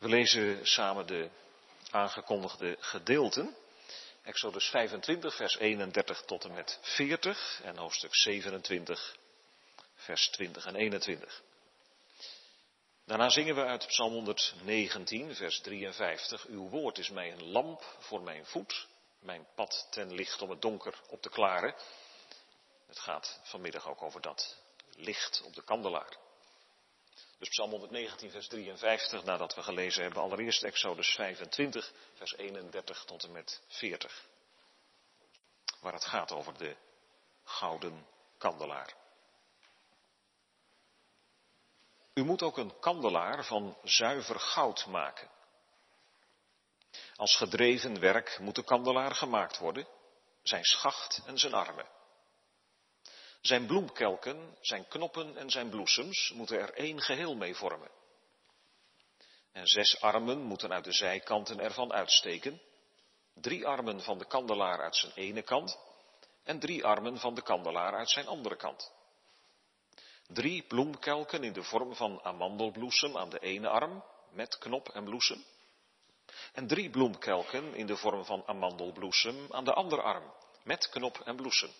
We lezen samen de aangekondigde gedeelten. Exodus 25, vers 31 tot en met 40 en hoofdstuk 27, vers 20 en 21. Daarna zingen we uit Psalm 119, vers 53. Uw woord is mij een lamp voor mijn voet, mijn pad ten licht om het donker op te klaren. Het gaat vanmiddag ook over dat licht op de kandelaar. Dus Psalm 119, vers 53, nadat we gelezen hebben, allereerst Exodus 25, vers 31 tot en met 40. Waar het gaat over de gouden kandelaar. U moet ook een kandelaar van zuiver goud maken. Als gedreven werk moet de kandelaar gemaakt worden, zijn schacht en zijn armen. Zijn bloemkelken, zijn knoppen en zijn bloesems moeten er één geheel mee vormen. En zes armen moeten uit de zijkanten ervan uitsteken. Drie armen van de kandelaar uit zijn ene kant en drie armen van de kandelaar uit zijn andere kant. Drie bloemkelken in de vorm van amandelbloesem aan de ene arm, met knop en bloesem. En drie bloemkelken in de vorm van amandelbloesem aan de andere arm, met knop en bloesem.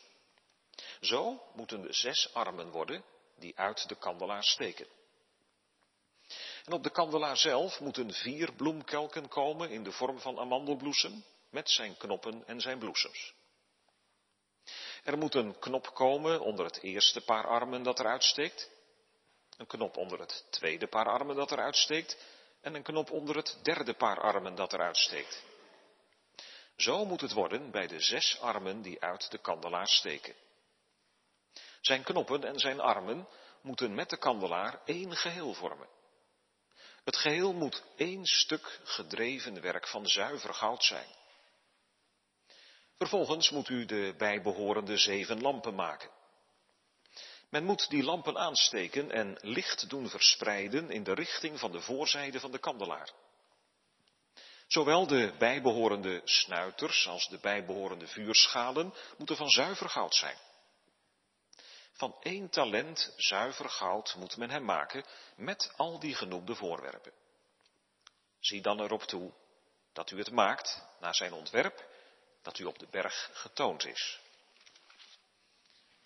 Zo moeten de zes armen worden die uit de kandelaar steken. En op de kandelaar zelf moeten vier bloemkelken komen in de vorm van amandelbloesem, met zijn knoppen en zijn bloesems. Er moet een knop komen onder het eerste paar armen dat eruit steekt, een knop onder het tweede paar armen dat eruit steekt en een knop onder het derde paar armen dat eruit steekt. Zo moet het worden bij de zes armen die uit de kandelaar steken. Zijn knoppen en zijn armen moeten met de kandelaar één geheel vormen. Het geheel moet één stuk gedreven werk van zuiver goud zijn. Vervolgens moet u de bijbehorende zeven lampen maken. Men moet die lampen aansteken en licht doen verspreiden in de richting van de voorzijde van de kandelaar. Zowel de bijbehorende snuiters als de bijbehorende vuurschalen moeten van zuiver goud zijn. Van één talent zuiver goud moet men hem maken met al die genoemde voorwerpen. Zie dan erop toe dat u het maakt naar zijn ontwerp dat u op de berg getoond is.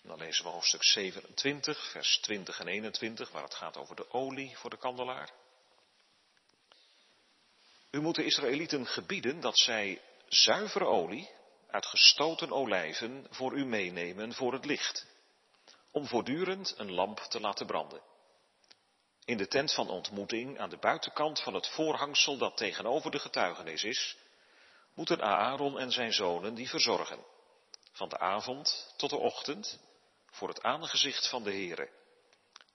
dan lezen we hoofdstuk 27, vers 20 en 21, waar het gaat over de olie voor de kandelaar. U moet de Israëlieten gebieden dat zij zuivere olie uit gestoten olijven voor u meenemen voor het licht om voortdurend een lamp te laten branden. In de tent van ontmoeting, aan de buitenkant van het voorhangsel dat tegenover de getuigenis is, moeten Aaron en zijn zonen die verzorgen, van de avond tot de ochtend, voor het aangezicht van de Heere.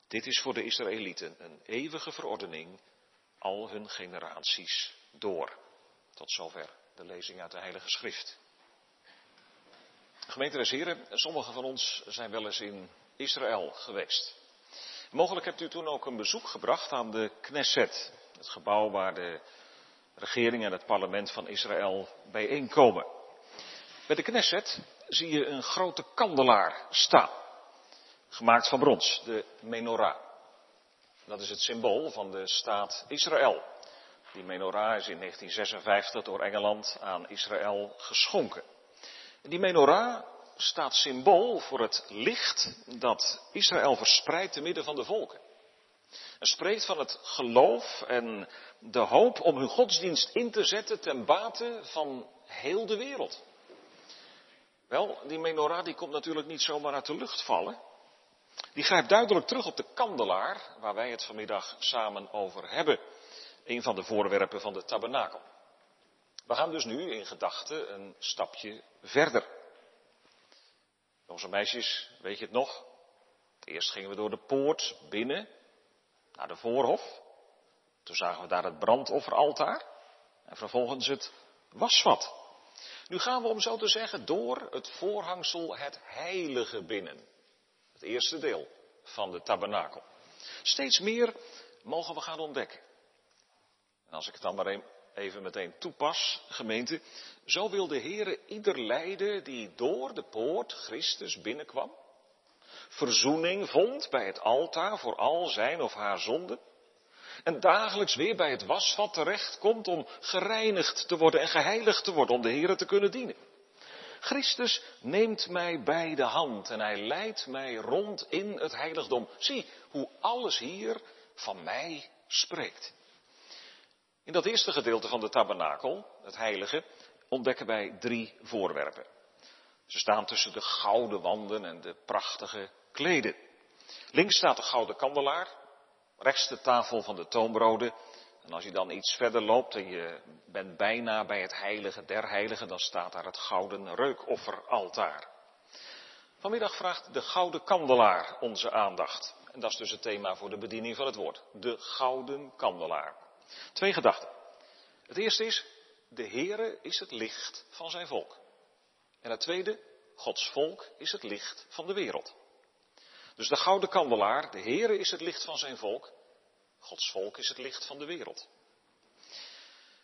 Dit is voor de Israëlieten een eeuwige verordening, al hun generaties door. Tot zover de lezing uit de Heilige Schrift. Gemeente des Heren, sommigen van ons zijn wel eens in Israël geweest. Mogelijk hebt u toen ook een bezoek gebracht aan de Knesset, het gebouw waar de regering en het parlement van Israël bijeenkomen. Bij de Knesset zie je een grote kandelaar staan, gemaakt van brons, de menorah. Dat is het symbool van de staat Israël. Die menorah is in 1956 door Engeland aan Israël geschonken. Die menorah staat symbool voor het licht dat Israël verspreidt te midden van de volken. En spreekt van het geloof en de hoop om hun godsdienst in te zetten ten bate van heel de wereld. Wel, die menorah die komt natuurlijk niet zomaar uit de lucht vallen. Die grijpt duidelijk terug op de kandelaar waar wij het vanmiddag samen over hebben. Een van de voorwerpen van de tabernakel. We gaan dus nu in gedachten een stapje verder. Onze meisjes, weet je het nog? Eerst gingen we door de poort binnen naar de voorhof. Toen zagen we daar het brandofferaltaar en vervolgens het wasvat. Nu gaan we, om zo te zeggen, door het voorhangsel het heilige binnen. Het eerste deel van de tabernakel. Steeds meer mogen we gaan ontdekken. En als ik het dan maar even meteen toepas, gemeente, zo wil de Heere ieder lijden die door de poort Christus binnenkwam, verzoening vond bij het altaar voor al zijn of haar zonden, En dagelijks weer bij het wasvat terecht komt om gereinigd te worden en geheiligd te worden, om de Heer te kunnen dienen. Christus neemt mij bij de hand en hij leidt mij rond in het heiligdom. Zie hoe alles hier van mij spreekt. In dat eerste gedeelte van de tabernakel, het heilige, ontdekken wij drie voorwerpen. Ze staan tussen de gouden wanden en de prachtige kleden. Links staat de gouden kandelaar, rechts de tafel van de toonbroden. En als je dan iets verder loopt en je bent bijna bij het heilige der heiligen, dan staat daar het gouden reukofferaltaar. Vanmiddag vraagt de gouden kandelaar onze aandacht. En dat is dus het thema voor de bediening van het woord. De gouden kandelaar. Twee gedachten. Het eerste is, de Heere is het licht van zijn volk. En het tweede, Gods volk is het licht van de wereld. Dus de gouden kandelaar, de Heere is het licht van zijn volk, Gods volk is het licht van de wereld.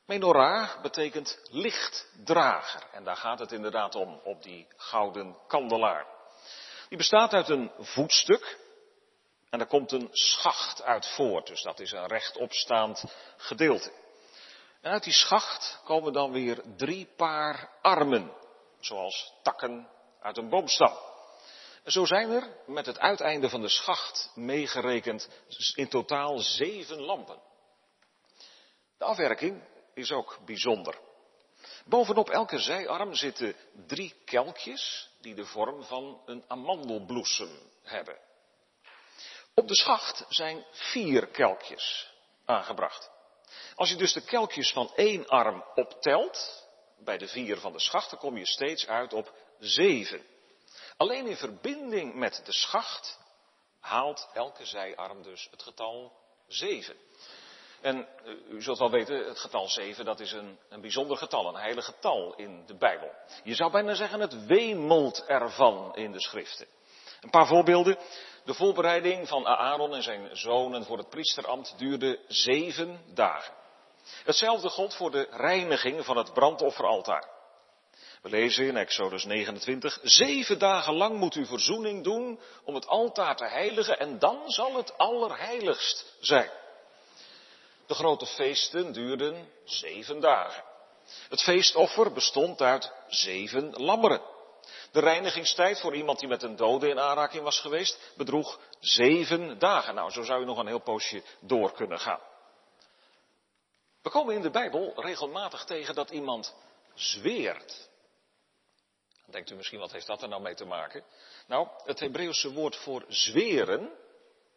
Menorah betekent lichtdrager. En daar gaat het inderdaad om, op die gouden kandelaar. Die bestaat uit een voetstuk. En daar komt een schacht uit voort. Dus dat is een rechtopstaand gedeelte. En uit die schacht komen dan weer drie paar armen. Zoals takken uit een boomstam. Zo zijn er met het uiteinde van de schacht meegerekend in totaal zeven lampen. De afwerking is ook bijzonder. Bovenop elke zijarm zitten drie kelkjes die de vorm van een amandelbloesem hebben. Op de schacht zijn vier kelkjes aangebracht. Als je dus de kelkjes van één arm optelt, bij de vier van de schacht, dan kom je steeds uit op zeven. Alleen in verbinding met de schacht haalt elke zijarm dus het getal 7. En eh, u zult wel weten, het getal 7 dat is een, een bijzonder getal, een heilig getal in de Bijbel. Je zou bijna zeggen, het wemelt ervan in de schriften. Een paar voorbeelden. De voorbereiding van Aaron en zijn zonen voor het priesterambt duurde zeven dagen. Hetzelfde gold voor de reiniging van het brandofferaltaar. We lezen in Exodus 29, zeven dagen lang moet u verzoening doen om het altaar te heiligen en dan zal het allerheiligst zijn. De grote feesten duurden zeven dagen. Het feestoffer bestond uit zeven lammeren. De reinigingstijd voor iemand die met een dode in aanraking was geweest bedroeg zeven dagen. Nou, zo zou je nog een heel poosje door kunnen gaan. We komen in de Bijbel regelmatig tegen dat iemand zweert dan denkt u misschien, wat heeft dat er nou mee te maken? Nou, het Hebreeuwse woord voor zweren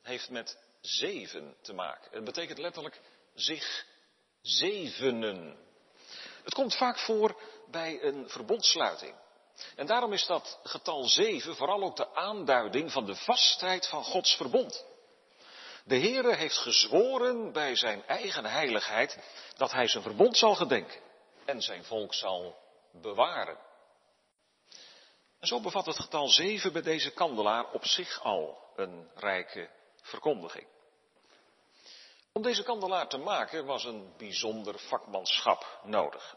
heeft met zeven te maken. Het betekent letterlijk zich zevenen. Het komt vaak voor bij een verbondsluiting. En daarom is dat getal zeven vooral ook de aanduiding van de vastheid van Gods verbond. De Heere heeft gezworen bij zijn eigen heiligheid dat hij zijn verbond zal gedenken en zijn volk zal bewaren. En zo bevat het getal 7 bij deze kandelaar op zich al een rijke verkondiging. Om deze kandelaar te maken was een bijzonder vakmanschap nodig.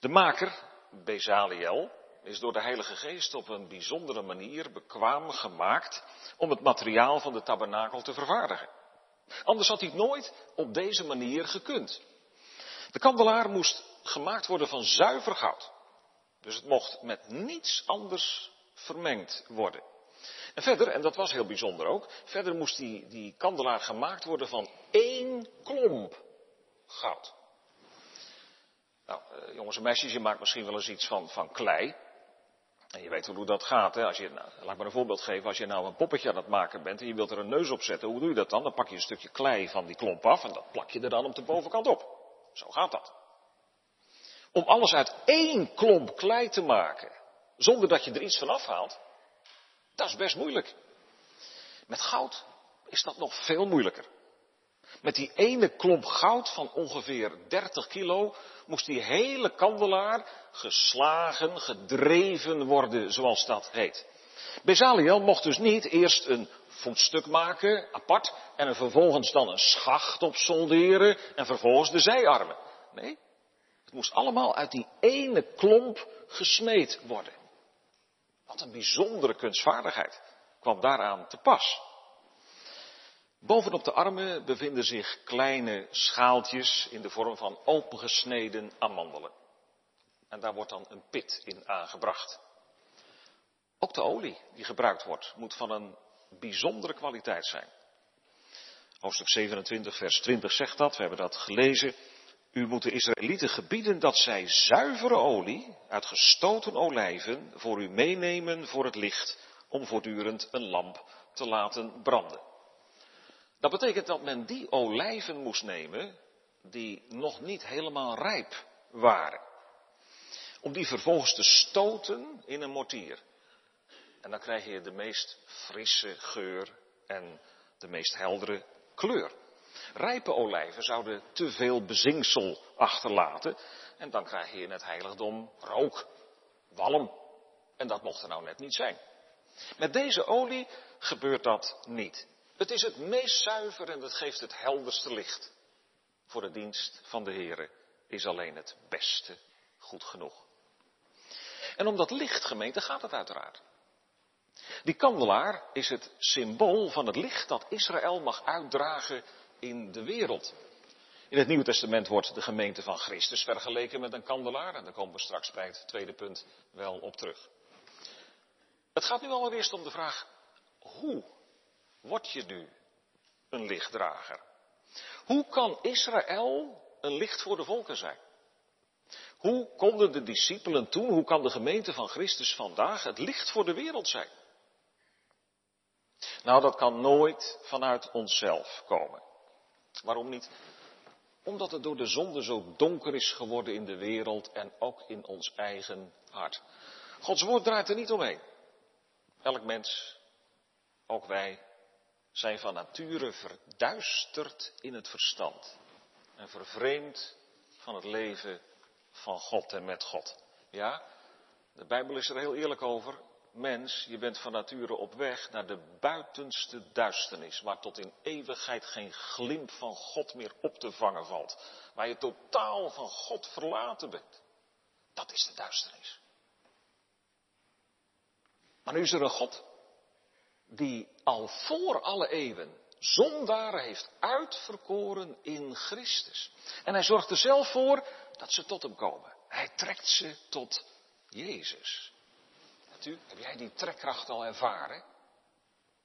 De maker, Bezaliel, is door de Heilige Geest op een bijzondere manier bekwaam gemaakt om het materiaal van de tabernakel te vervaardigen. Anders had hij het nooit op deze manier gekund. De kandelaar moest gemaakt worden van zuiver goud. Dus het mocht met niets anders vermengd worden. En verder, en dat was heel bijzonder ook, verder moest die, die kandelaar gemaakt worden van één klomp goud. Nou, eh, jongens en meisjes, je maakt misschien wel eens iets van, van klei. En je weet hoe dat gaat. Hè? Als je, nou, laat ik maar een voorbeeld geven. Als je nou een poppetje aan het maken bent en je wilt er een neus op zetten, hoe doe je dat dan? Dan pak je een stukje klei van die klomp af en dat plak je er dan op de bovenkant op. Zo gaat dat. Om alles uit één klomp klei te maken, zonder dat je er iets van afhaalt, dat is best moeilijk. Met goud is dat nog veel moeilijker. Met die ene klomp goud van ongeveer 30 kilo moest die hele kandelaar geslagen, gedreven worden, zoals dat heet. Bezaliel mocht dus niet eerst een voetstuk maken, apart, en er vervolgens dan een schacht op solderen en vervolgens de zijarmen. Nee, het moest allemaal uit die ene klomp gesmeed worden. Wat een bijzondere kunstvaardigheid kwam daaraan te pas. Bovenop de armen bevinden zich kleine schaaltjes in de vorm van opengesneden amandelen. En daar wordt dan een pit in aangebracht. Ook de olie die gebruikt wordt, moet van een bijzondere kwaliteit zijn. Hoofdstuk 27, vers 20 zegt dat, we hebben dat gelezen. U moet de Israëlieten gebieden dat zij zuivere olie uit gestoten olijven voor u meenemen voor het licht, om voortdurend een lamp te laten branden. Dat betekent dat men die olijven moest nemen die nog niet helemaal rijp waren. Om die vervolgens te stoten in een mortier. En dan krijg je de meest frisse geur en de meest heldere kleur. Rijpe olijven zouden te veel bezinksel achterlaten en dan krijg je in het heiligdom rook, walm. En dat mocht er nou net niet zijn. Met deze olie gebeurt dat niet. Het is het meest zuiver en het geeft het helderste licht. Voor de dienst van de Heere is alleen het beste goed genoeg. En om dat licht, gemeente, gaat het uiteraard. Die kandelaar is het symbool van het licht dat Israël mag uitdragen in de wereld. In het Nieuwe Testament wordt de gemeente van Christus vergeleken met een kandelaar. En daar komen we straks bij het tweede punt wel op terug. Het gaat nu allereerst om de vraag, hoe word je nu een lichtdrager? Hoe kan Israël een licht voor de volken zijn? Hoe konden de discipelen toen, hoe kan de gemeente van Christus vandaag het licht voor de wereld zijn? Nou, dat kan nooit vanuit onszelf komen. Waarom niet? Omdat het door de zonde zo donker is geworden in de wereld en ook in ons eigen hart. Gods woord draait er niet omheen. Elk mens, ook wij, zijn van nature verduisterd in het verstand en vervreemd van het leven van God en met God. Ja, de Bijbel is er heel eerlijk over mens, je bent van nature op weg naar de buitenste duisternis, waar tot in eeuwigheid geen glimp van God meer op te vangen valt, waar je totaal van God verlaten bent. Dat is de duisternis. Maar nu is er een God die al voor alle eeuwen zondaren heeft uitverkoren in Christus. En hij zorgt er zelf voor dat ze tot hem komen. Hij trekt ze tot Jezus u, heb jij die trekkracht al ervaren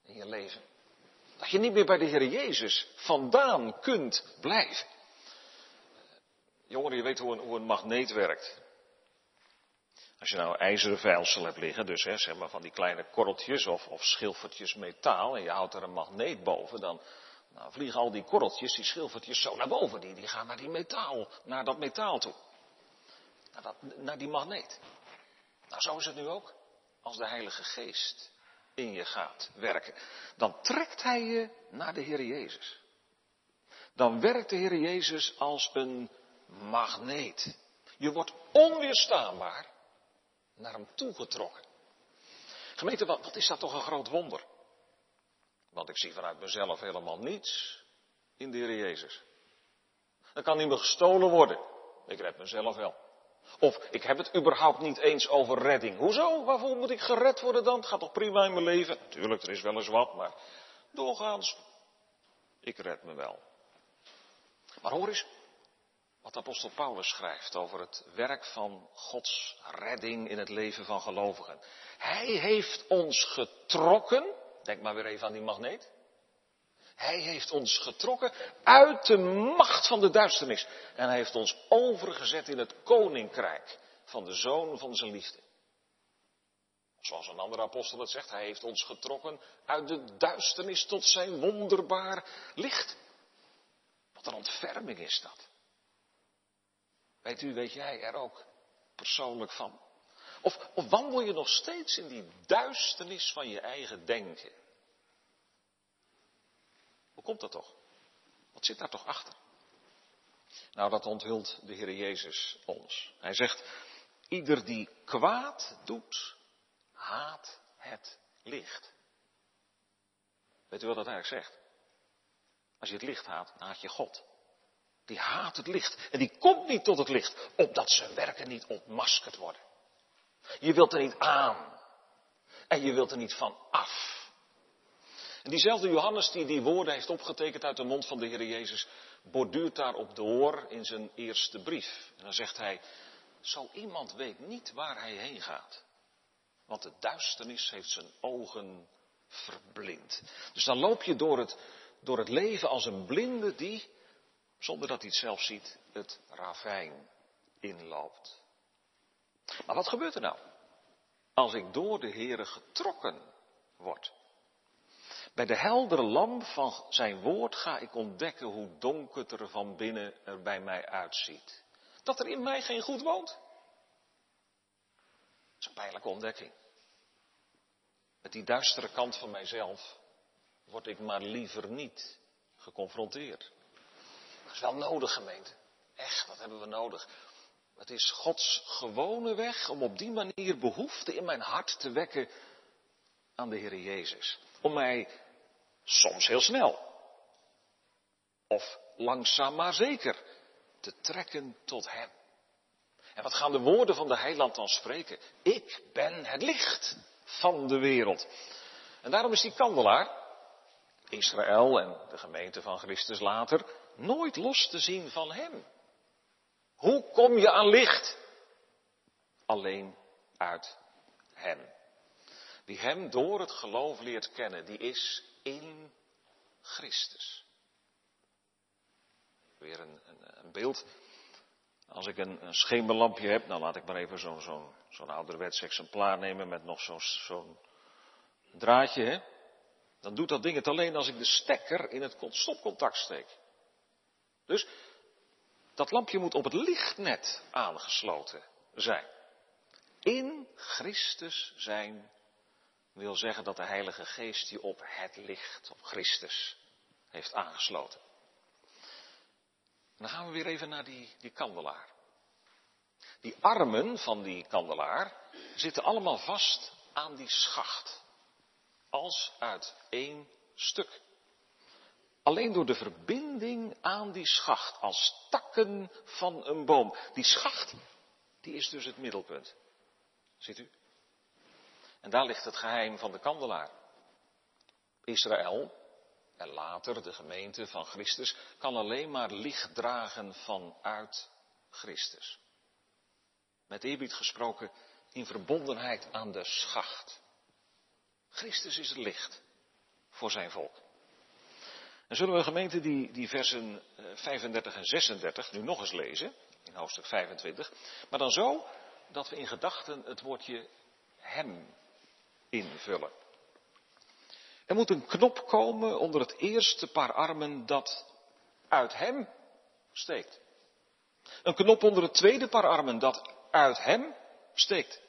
in je leven? Dat je niet meer bij de Heer Jezus vandaan kunt blijven. Jongeren, je weet hoe een, hoe een magneet werkt. Als je nou ijzeren veilsel hebt liggen, dus hè, zeg maar van die kleine korreltjes of, of schilfertjes metaal, en je houdt er een magneet boven, dan nou, vliegen al die korreltjes, die schilfertjes zo naar boven. Die, die gaan naar die metaal, naar dat metaal toe. Naar, dat, naar die magneet. Nou, zo is het nu ook als de Heilige Geest in je gaat werken, dan trekt Hij je naar de Heer Jezus. Dan werkt de Heer Jezus als een magneet. Je wordt onweerstaanbaar naar Hem toegetrokken. Gemeente, wat, wat is dat toch een groot wonder? Want ik zie vanuit mezelf helemaal niets in de Heer Jezus. Dan kan niet meer gestolen worden. Ik red mezelf wel. Of ik heb het überhaupt niet eens over redding. Hoezo? Waarvoor moet ik gered worden dan? Het gaat toch prima in mijn leven? Tuurlijk, er is wel eens wat, maar doorgaans, ik red me wel. Maar hoor eens wat apostel Paulus schrijft over het werk van Gods redding in het leven van gelovigen. Hij heeft ons getrokken, denk maar weer even aan die magneet. Hij heeft ons getrokken uit de macht van de duisternis. En hij heeft ons overgezet in het koninkrijk van de zoon van zijn liefde. Zoals een andere apostel het zegt, hij heeft ons getrokken uit de duisternis tot zijn wonderbaar licht. Wat een ontferming is dat. Weet u, weet jij er ook persoonlijk van? Of, of wandel je nog steeds in die duisternis van je eigen denken? Hoe komt dat toch? Wat zit daar toch achter? Nou, dat onthult de Heer Jezus ons. Hij zegt, ieder die kwaad doet, haat het licht. Weet u wat dat eigenlijk zegt? Als je het licht haat, haat je God. Die haat het licht. En die komt niet tot het licht, opdat zijn werken niet ontmaskerd worden. Je wilt er niet aan. En je wilt er niet van af. En diezelfde Johannes die die woorden heeft opgetekend uit de mond van de Heer Jezus, borduurt daarop door in zijn eerste brief. En dan zegt hij, zo iemand weet niet waar hij heen gaat. Want de duisternis heeft zijn ogen verblind. Dus dan loop je door het, door het leven als een blinde die, zonder dat hij het zelf ziet, het ravijn inloopt. Maar wat gebeurt er nou? Als ik door de Heere getrokken word. Bij de heldere lamp van zijn woord ga ik ontdekken hoe donker er van binnen er bij mij uitziet. Dat er in mij geen goed woont. Dat is een pijnlijke ontdekking. Met die duistere kant van mijzelf word ik maar liever niet geconfronteerd. Is wel nodig, gemeente. Echt, dat hebben we nodig. Het is Gods gewone weg om op die manier behoefte in mijn hart te wekken aan de Heer Jezus. Om mij soms heel snel of langzaam maar zeker te trekken tot Hem. En wat gaan de woorden van de heiland dan spreken? Ik ben het licht van de wereld. En daarom is die kandelaar, Israël en de gemeente van Christus later, nooit los te zien van Hem. Hoe kom je aan licht? Alleen uit Hem. Wie Hem door het geloof leert kennen, die is in Christus. Weer een, een, een beeld. Als ik een, een, schemerlampje heb, dan laat ik maar even zo'n zo'n ouderwets exemplaar nemen met nog zo'n draadje. Dan doet dat ding het alleen als ik de stekker in het stopcontact steek. Dus dat lampje moet op het lichtnet aangesloten zijn. In Christus zijn wil zeggen dat de Heilige Geest je op het licht, op Christus, heeft aangesloten. dan gaan we weer even naar die, die kandelaar. Die armen van die kandelaar zitten allemaal vast aan die schacht. Als uit één stuk. Alleen door de verbinding aan die schacht, als takken van een boom. Die schacht, die is dus het middelpunt. Ziet u? En daar ligt het geheim van de kandelaar. Israël, en later de gemeente van Christus, kan alleen maar licht dragen vanuit Christus. Met eerbied gesproken in verbondenheid aan de schacht. Christus is het licht voor zijn volk. En zullen we gemeente die, die versen 35 eh, en 36 nu nog eens lezen, in hoofdstuk 25, maar dan zo dat we in gedachten het woordje hem invullen. Er moet een knop komen onder het eerste paar armen dat uit hem steekt. Een knop onder het tweede paar armen dat uit hem steekt.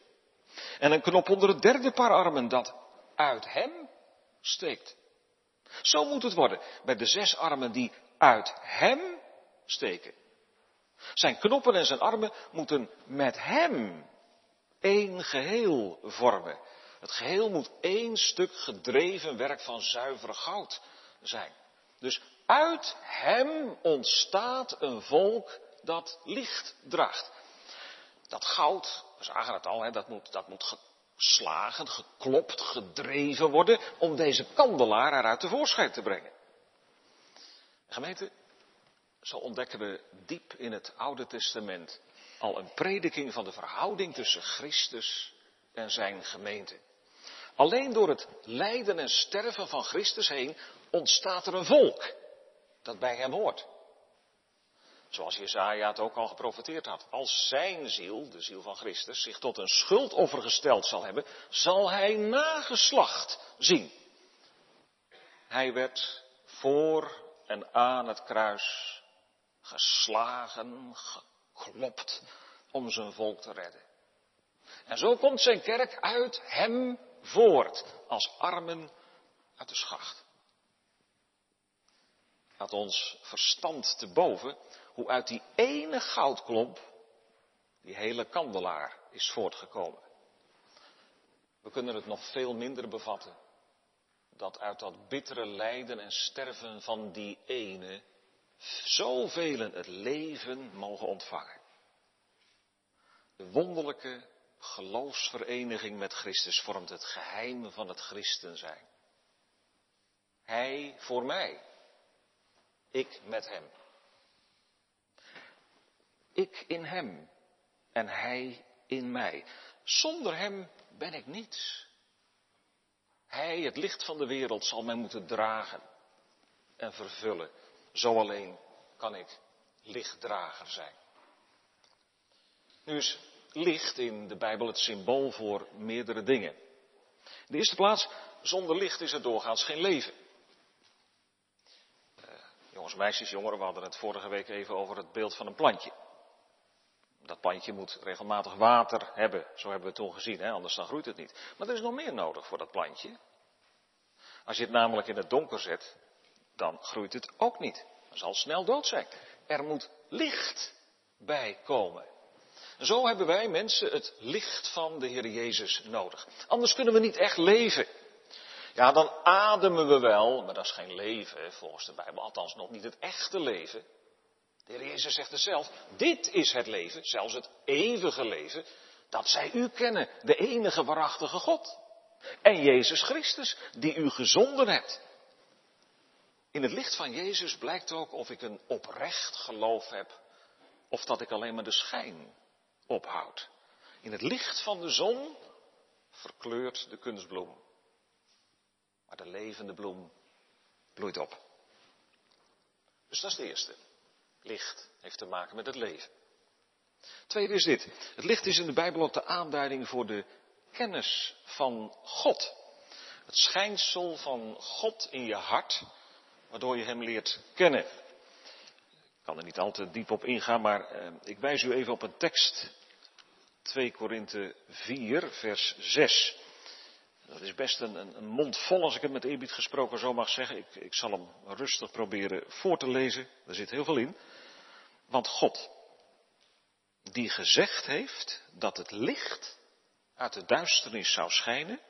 En een knop onder het derde paar armen dat uit hem steekt. Zo moet het worden bij de zes armen die uit hem steken. Zijn knoppen en zijn armen moeten met hem één geheel vormen. Het geheel moet één stuk gedreven werk van zuiver goud zijn. Dus uit hem ontstaat een volk dat licht draagt. Dat goud, we zagen het al, hè, dat, moet, dat moet geslagen, geklopt, gedreven worden om deze kandelaar eruit tevoorschijn te brengen. Gemeente, zo ontdekken we diep in het Oude Testament al een prediking van de verhouding tussen Christus en zijn gemeente. Alleen door het lijden en sterven van Christus heen ontstaat er een volk dat bij hem hoort. Zoals Jezaja het ook al geprofeteerd had. Als zijn ziel, de ziel van Christus, zich tot een schuldoffer gesteld zal hebben, zal hij nageslacht zien. Hij werd voor en aan het kruis geslagen, geklopt om zijn volk te redden. En zo komt zijn kerk uit hem voort, als armen uit de schacht. Laat ons verstand te boven hoe uit die ene goudklomp die hele kandelaar is voortgekomen. We kunnen het nog veel minder bevatten dat uit dat bittere lijden en sterven van die ene zoveel het leven mogen ontvangen. De wonderlijke geloofsvereniging met Christus vormt het geheim van het christen zijn. Hij voor mij. Ik met hem. Ik in hem en hij in mij. Zonder hem ben ik niets. Hij, het licht van de wereld, zal mij moeten dragen en vervullen. Zo alleen kan ik lichtdrager zijn. Nu is licht in de Bijbel het symbool voor meerdere dingen. In de eerste plaats, zonder licht is er doorgaans geen leven. Uh, jongens, meisjes, jongeren, we hadden het vorige week even over het beeld van een plantje. Dat plantje moet regelmatig water hebben, zo hebben we het toen gezien, hè? anders dan groeit het niet. Maar er is nog meer nodig voor dat plantje. Als je het namelijk in het donker zet, dan groeit het ook niet. Het zal snel dood zijn. Er moet licht bij komen. Zo hebben wij mensen het licht van de Heer Jezus nodig. Anders kunnen we niet echt leven. Ja, dan ademen we wel, maar dat is geen leven volgens de Bijbel. Althans nog niet het echte leven. De Heer Jezus zegt er zelf, dit is het leven, zelfs het eeuwige leven, dat zij u kennen, de enige waarachtige God. En Jezus Christus, die u gezonden hebt. In het licht van Jezus blijkt ook of ik een oprecht geloof heb, of dat ik alleen maar de schijn ophoud. In het licht van de zon verkleurt de kunstbloem. Maar de levende bloem bloeit op. Dus dat is de eerste. Licht heeft te maken met het leven. Tweede is dit. Het licht is in de Bijbel ook de aanduiding voor de kennis van God. Het schijnsel van God in je hart, waardoor je Hem leert kennen. Ik kan er niet al te diep op ingaan, maar eh, ik wijs u even op een tekst. 2 Korinthe 4, vers 6. Dat is best een, een, mond vol als ik het met eerbied gesproken zo mag zeggen. Ik, ik zal hem rustig proberen voor te lezen. Er zit heel veel in. Want God, die gezegd heeft dat het licht uit de duisternis zou schijnen,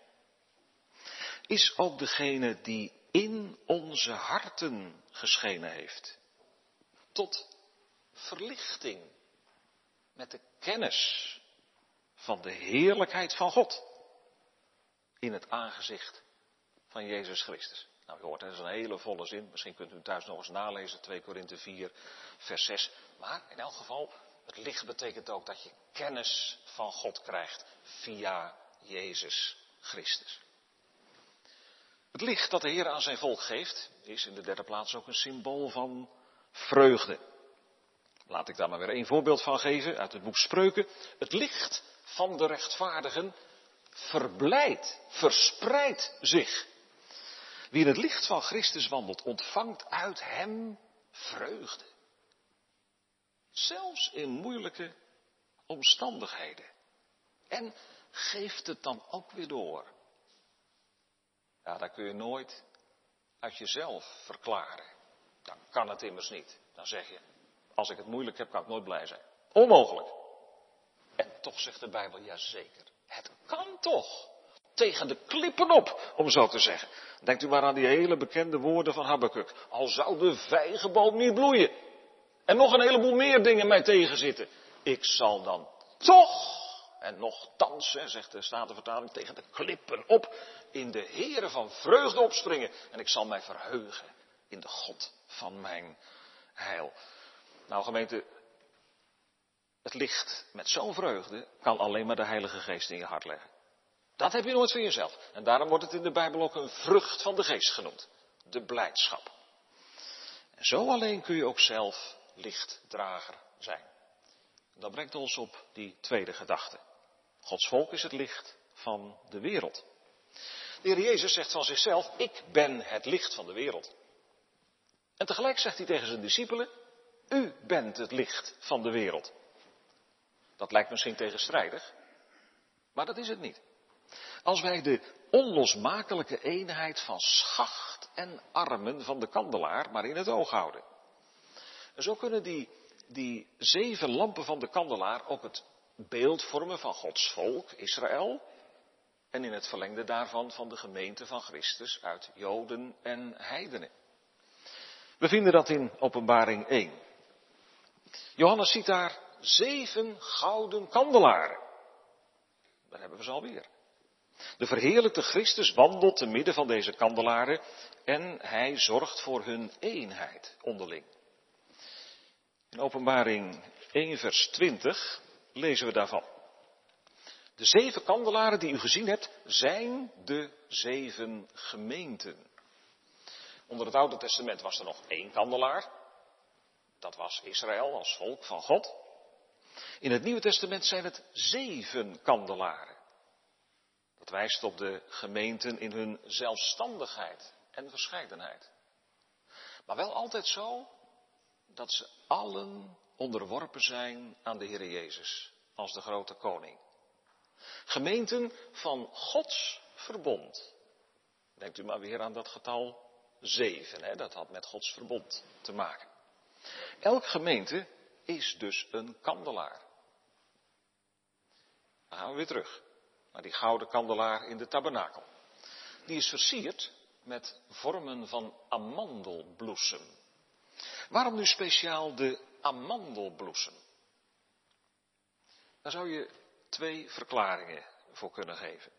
is ook degene die in onze harten geschenen heeft. Tot verlichting met de kennis van de heerlijkheid van God in het aangezicht van Jezus Christus. Nou, je hoort, dat is een hele volle zin. Misschien kunt u hem thuis nog eens nalezen, 2 Korinthe 4, vers 6. Maar in elk geval, het licht betekent ook dat je kennis van God krijgt via Jezus Christus. Het licht dat de Heer aan zijn volk geeft, is in de derde plaats ook een symbool van vreugde. Laat ik daar maar weer een voorbeeld van geven uit het boek Spreuken. Het licht van de rechtvaardigen verblijdt, verspreidt zich. Wie in het licht van Christus wandelt, ontvangt uit hem vreugde. Zelfs in moeilijke omstandigheden. En geeft het dan ook weer door. Ja, dat kun je nooit uit jezelf verklaren. Dan kan het immers niet. Dan zeg je, als ik het moeilijk heb, kan ik nooit blij zijn. Onmogelijk. En toch zegt de Bijbel, ja zeker. Het kan toch. Tegen de klippen op, om zo te zeggen. Denkt u maar aan die hele bekende woorden van Habakkuk. Al zou de vijgenboom niet bloeien. En nog een heleboel meer dingen mij tegenzitten. Ik zal dan toch, en nogthans, zegt de Statenvertaling, tegen de klippen op, in de Here van vreugde opspringen. En ik zal mij verheugen in de God van mijn heil. Nou gemeente, het licht met zo'n vreugde kan alleen maar de Heilige Geest in je hart leggen. Dat heb je nooit van jezelf. En daarom wordt het in de Bijbel ook een vrucht van de geest genoemd. De blijdschap. En zo alleen kun je ook zelf lichtdrager zijn. Dat brengt ons op die tweede gedachte. Gods volk is het licht van de wereld. De Heer Jezus zegt van zichzelf, ik ben het licht van de wereld. En tegelijk zegt hij tegen zijn discipelen, u bent het licht van de wereld. Dat lijkt misschien tegenstrijdig, maar dat is het niet. Als wij de onlosmakelijke eenheid van schacht en armen van de kandelaar maar in het oog houden. En zo kunnen die, die zeven lampen van de kandelaar ook het beeld vormen van Gods volk, Israël. En in het verlengde daarvan van de gemeente van Christus uit Joden en Heidenen. We vinden dat in Openbaring 1. Johannes ziet daar zeven gouden kandelaren. Daar hebben we ze alweer. De verheerlijkte Christus wandelt te midden van deze kandelaren en hij zorgt voor hun eenheid onderling. In openbaring 1 vers 20 lezen we daarvan. De zeven kandelaren die u gezien hebt zijn de zeven gemeenten. Onder het Oude Testament was er nog één kandelaar. Dat was Israël als volk van God. In het Nieuwe Testament zijn het zeven kandelaren. Dat wijst op de gemeenten in hun zelfstandigheid en verscheidenheid. Maar wel altijd zo dat ze allen onderworpen zijn aan de Heer Jezus als de grote koning. Gemeenten van Gods verbond. Denkt u maar weer aan dat getal zeven, hè? dat had met Gods verbond te maken. Elke gemeente is dus een kandelaar. Dan gaan we weer terug naar die gouden kandelaar in de tabernakel. Die is versierd met vormen van amandelbloesem. Waarom nu speciaal de amandelbloesem? Daar zou je twee verklaringen voor kunnen geven.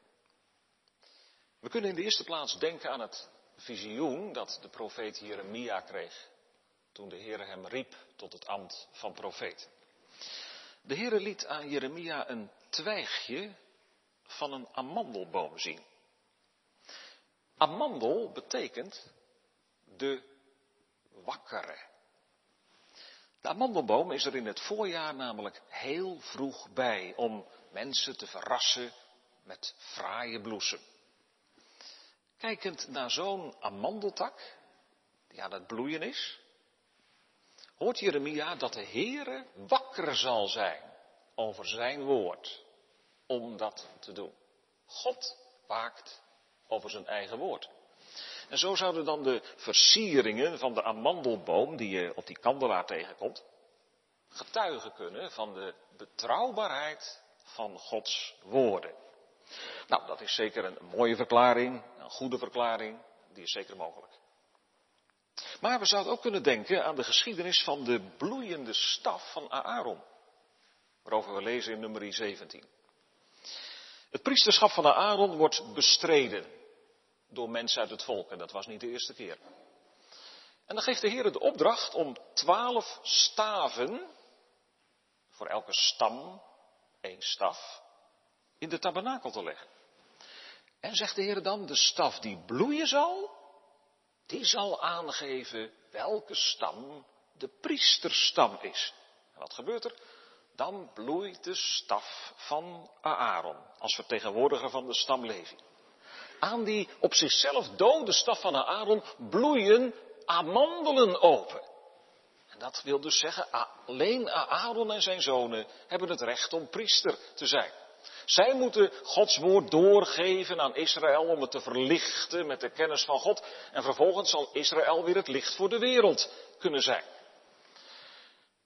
We kunnen in de eerste plaats denken aan het visioen dat de profeet Jeremia kreeg toen de Heer hem riep tot het ambt van profeet. De Heer liet aan Jeremia een twijgje van een amandelboom zien. Amandel betekent de wakkere. De amandelboom is er in het voorjaar namelijk heel vroeg bij om mensen te verrassen met fraaie bloesem. Kijkend naar zo'n amandeltak, die aan het bloeien is, hoort Jeremia dat de Heere wakker zal zijn over zijn woord om dat te doen. God waakt over zijn eigen woord. En zo zouden dan de versieringen van de amandelboom die je op die kandelaar tegenkomt, getuigen kunnen van de betrouwbaarheid van Gods woorden. Nou, dat is zeker een mooie verklaring, een goede verklaring, die is zeker mogelijk. Maar we zouden ook kunnen denken aan de geschiedenis van de bloeiende staf van Aaron, waarover we lezen in nummer 17. Het priesterschap van Aaron wordt bestreden door mensen uit het volk en dat was niet de eerste keer. En dan geeft de Heer de opdracht om twaalf staven, voor elke stam één staf, in de tabernakel te leggen. En zegt de Heer dan, de staf die bloeien zal, die zal aangeven welke stam de priesterstam is. En wat gebeurt er? Dan bloeit de staf van Aaron als vertegenwoordiger van de stam Levi. Aan die op zichzelf dode staf van Aaron bloeien amandelen open. En dat wil dus zeggen, alleen Aaron en zijn zonen hebben het recht om priester te zijn. Zij moeten Gods woord doorgeven aan Israël om het te verlichten met de kennis van God. En vervolgens zal Israël weer het licht voor de wereld kunnen zijn.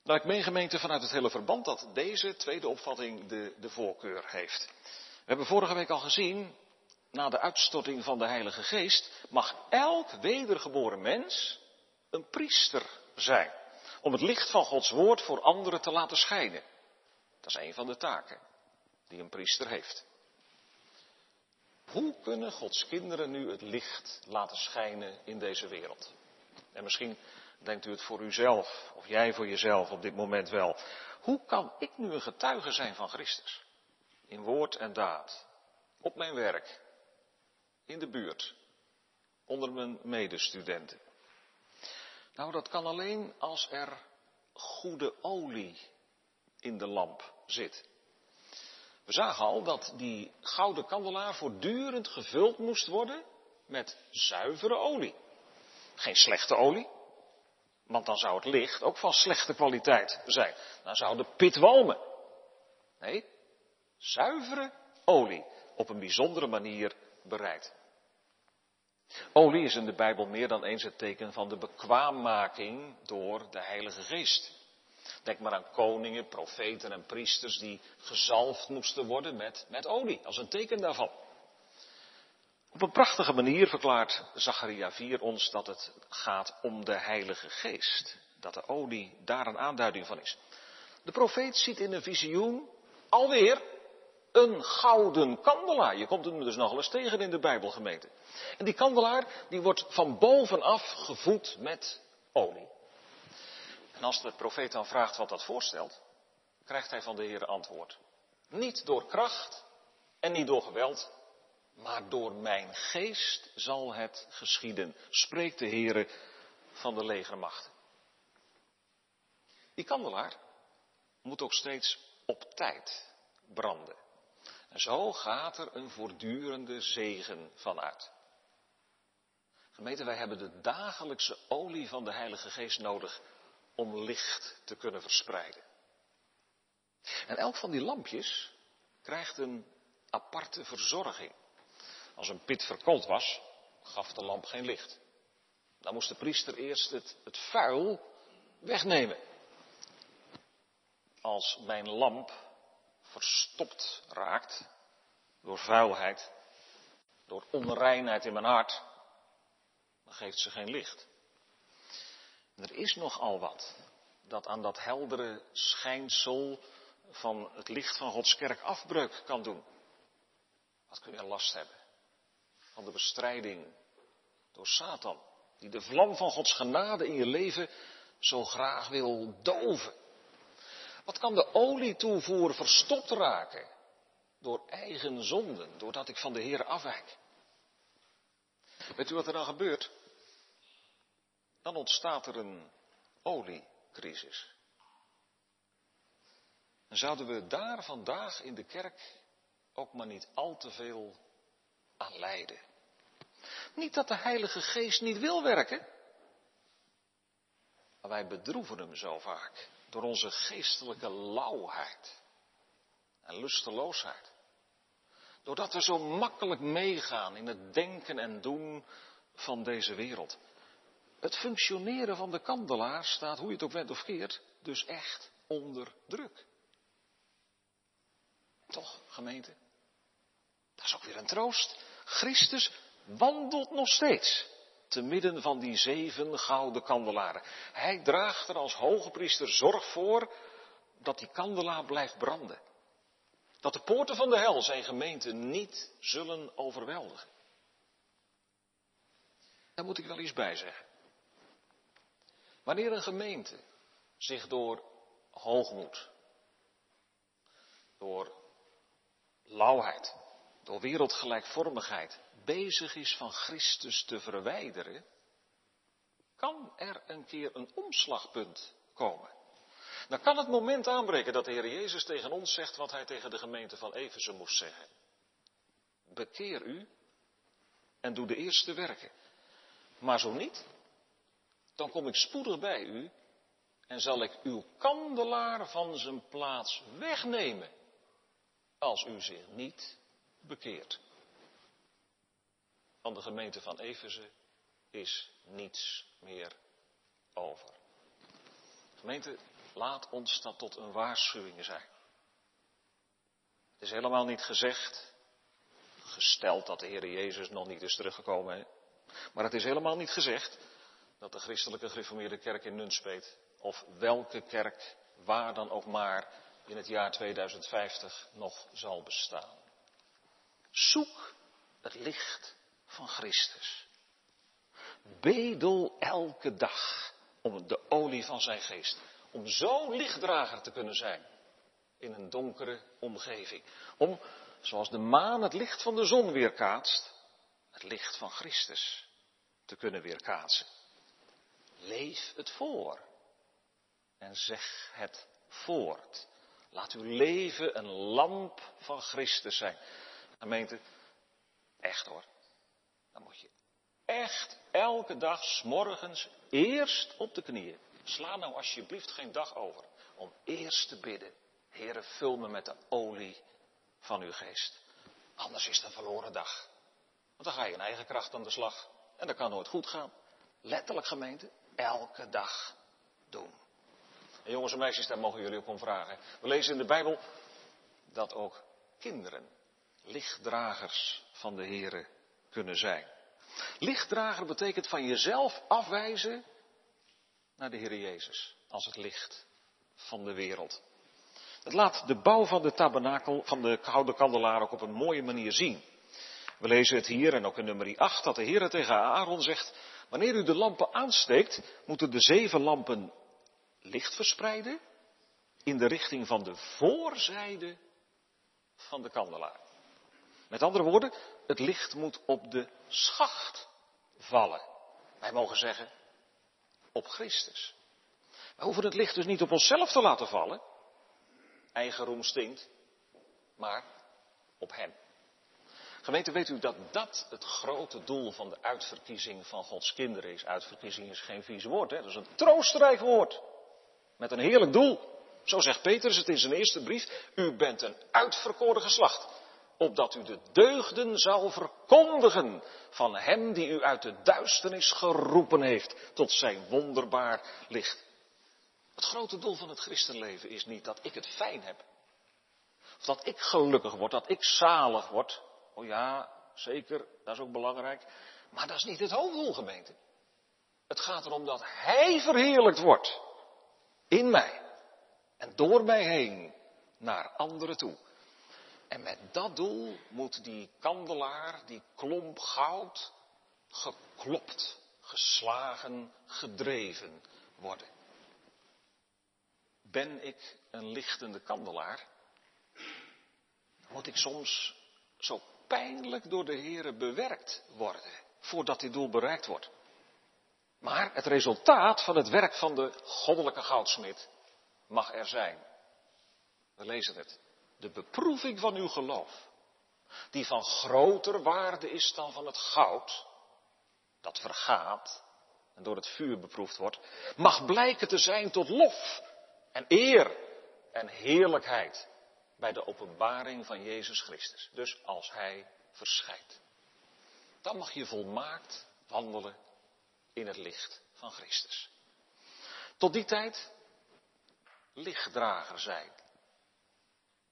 Nou, ik meen gemeente vanuit het hele verband dat deze tweede opvatting de, de voorkeur heeft. We hebben vorige week al gezien, na de uitstorting van de Heilige Geest, mag elk wedergeboren mens een priester zijn. Om het licht van Gods woord voor anderen te laten schijnen. Dat is een van de taken die een priester heeft. Hoe kunnen Gods kinderen nu het licht laten schijnen in deze wereld? En misschien denkt u het voor uzelf, of jij voor jezelf op dit moment wel. Hoe kan ik nu een getuige zijn van Christus? In woord en daad. Op mijn werk. In de buurt. Onder mijn medestudenten. Nou, dat kan alleen als er goede olie in de lamp zit. We zagen al dat die gouden kandelaar voortdurend gevuld moest worden met zuivere olie. Geen slechte olie, want dan zou het licht ook van slechte kwaliteit zijn. Dan zou de pit walmen. Nee, zuivere olie, op een bijzondere manier bereid. Olie is in de Bijbel meer dan eens het teken van de bekwaammaking door de Heilige Geest. Denk maar aan koningen, profeten en priesters die gezalfd moesten worden met, met olie, als een teken daarvan. Op een prachtige manier verklaart Zacharia 4 ons dat het gaat om de Heilige Geest. Dat de olie daar een aanduiding van is. De profeet ziet in een visioen alweer Een gouden kandelaar. Je komt hem dus nogal eens tegen in de Bijbelgemeente. En die kandelaar die wordt van bovenaf gevoed met olie. En als de profeet dan vraagt wat dat voorstelt, krijgt hij van de Heer antwoord. Niet door kracht en niet door geweld, maar door mijn geest zal het geschieden, spreekt de Heere van de legermachten. Die kandelaar moet ook steeds op tijd branden. En zo gaat er een voortdurende zegen vanuit. Gemeente, wij hebben de dagelijkse olie van de Heilige Geest nodig om licht te kunnen verspreiden. En elk van die lampjes krijgt een aparte verzorging. Als een pit verkoold was, gaf de lamp geen licht. Dan moest de priester eerst het vuil wegnemen. Als mijn lamp verstopt raakt door vuilheid, door onreinheid in mijn hart, dan geeft ze geen licht. er is nogal wat dat aan dat heldere schijnsel van het licht van Gods kerk afbreuk kan doen. Wat kun je last hebben? Van de bestrijding door Satan, die de vlam van Gods genade in je leven zo graag wil doven. Wat kan de olietoevoer verstopt raken door eigen zonden, doordat ik van de Heer afwijk? Weet u wat er dan gebeurt? Dan ontstaat er een oliecrisis. En zouden we daar vandaag in de kerk ook maar niet al te veel aan lijden. Niet dat de Heilige Geest niet wil werken, maar wij bedroeven hem zo vaak door onze geestelijke lauwheid en lusteloosheid. Doordat we zo makkelijk meegaan in het denken en doen van deze wereld. Het functioneren van de kandelaar staat, hoe je het ook went of keert, dus echt onder druk. Toch, gemeente? Dat is ook weer een troost. Christus wandelt nog steeds te midden van die zeven gouden kandelaren. Hij draagt er als hoge priester zorg voor dat die kandelaar blijft branden. Dat de poorten van de hel zijn gemeente niet zullen overweldigen. Daar moet ik wel iets bij zeggen. Wanneer een gemeente zich door hoogmoed, door lauwheid, door wereldgelijkvormigheid bezig is van Christus te verwijderen, kan er een keer een omslagpunt komen. Dan kan het moment aanbreken dat de Heer Jezus tegen ons zegt wat hij tegen de gemeente van Efeze moest zeggen. Bekeer u en doe de eerste werken. Maar zo niet, dan kom ik spoedig bij u en zal ik uw kandelaar van zijn plaats wegnemen als u zich niet bekeert. Van de gemeente van Efeze is niets meer over. Gemeente, laat ons dat tot een waarschuwing zijn. Het is helemaal niet gezegd, gesteld dat de Heer Jezus nog niet is teruggekomen, maar het is helemaal niet gezegd dat de christelijke gereformeerde kerk in Nunspeet, of welke kerk, waar dan ook maar, in het jaar 2050 nog zal bestaan. Zoek het licht van Christus. Bedel elke dag om de olie van zijn geest. Om zo lichtdrager te kunnen zijn in een donkere omgeving. Om, zoals de maan het licht van de zon weerkaatst, het licht van Christus te kunnen weerkaatsen. Leef het voor en zeg het voort. Laat uw leven een lamp van Christus zijn. Gemeente, echt hoor. Dan moet je echt elke dag s'morgens eerst op de knieën. Sla nou alsjeblieft geen dag over om eerst te bidden. Heere, vul me met de olie van uw geest. Anders is het een verloren dag. Want dan ga je in eigen kracht aan de slag. En dat kan nooit goed gaan. Letterlijk gemeente, elke dag doen. En jongens en meisjes, daar mogen jullie ook om vragen. We lezen in de Bijbel dat ook kinderen lichtdragers van de Here kunnen zijn. Lichtdrager betekent van jezelf afwijzen naar de Heer Jezus als het licht van de wereld. Het laat de bouw van de tabernakel, van de gouden kandelaar ook op een mooie manier zien. We lezen het hier en ook in nummer 8 dat de Heer tegen Aaron zegt, wanneer u de lampen aansteekt, moeten de zeven lampen licht verspreiden in de richting van de voorzijde van de kandelaar. Met andere woorden, het licht moet op de schacht vallen. Wij mogen zeggen, op Christus. We hoeven het licht dus niet op onszelf te laten vallen. Eigen roem stinkt. Maar op Hem. Gemeente, weet u dat dat het grote doel van de uitverkiezing van Gods kinderen is? Uitverkiezing is geen vies woord, hè? dat is een troostrijk woord. Met een heerlijk doel. Zo zegt Petrus het in zijn eerste brief. U bent een uitverkoren geslacht. Opdat u de deugden zal verkondigen van hem die u uit de duisternis geroepen heeft tot zijn wonderbaar licht. Het grote doel van het christenleven is niet dat ik het fijn heb. Of dat ik gelukkig word, dat ik zalig word. Oh ja, zeker, dat is ook belangrijk. Maar dat is niet het hoofddoel, gemeente. Het gaat erom dat Hij verheerlijkt wordt. In mij. En door mij heen. Naar anderen toe. En met dat doel moet die kandelaar, die klomp goud, geklopt, geslagen, gedreven worden. Ben ik een lichtende kandelaar? Moet ik soms zo pijnlijk door de Heeren bewerkt worden voordat dit doel bereikt wordt? Maar het resultaat van het werk van de goddelijke goudsmid mag er zijn. We lezen het. De beproeving van uw geloof, die van groter waarde is dan van het goud, dat vergaat en door het vuur beproefd wordt, mag blijken te zijn tot lof en eer en heerlijkheid bij de openbaring van Jezus Christus. Dus als Hij verschijnt. Dan mag je volmaakt wandelen in het licht van Christus. Tot die tijd lichtdrager zijn.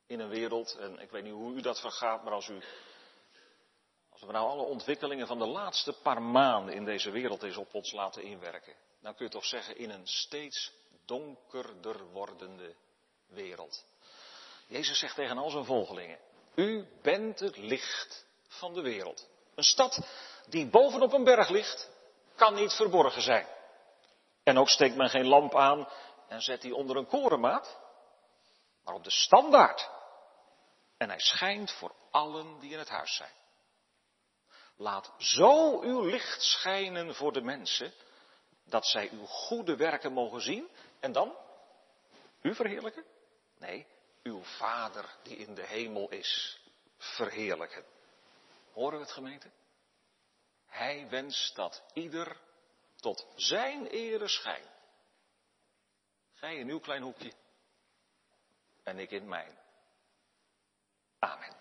In een wereld, en ik weet niet hoe u dat vergaat, maar als u, als we nou alle ontwikkelingen van de laatste paar maanden in deze wereld eens op ons laten inwerken, dan kun je toch zeggen in een steeds donkerder wordende wereld. Jezus zegt tegen al zijn volgelingen, u bent het licht van de wereld. Een stad die bovenop een berg ligt, kan niet verborgen zijn. En ook steekt men geen lamp aan en zet die onder een korenmaat, maar op de standaard. En hij schijnt voor allen die in het huis zijn. Laat zo uw licht schijnen voor de mensen, dat zij uw goede werken mogen zien en dan u verheerlijken? Nee, uw Vader die in de hemel is, verheerlijken. Horen we het gemeente? Hij wenst dat ieder tot zijn ere schijnt. Gij in uw klein hoekje en ik in mijn. Amen.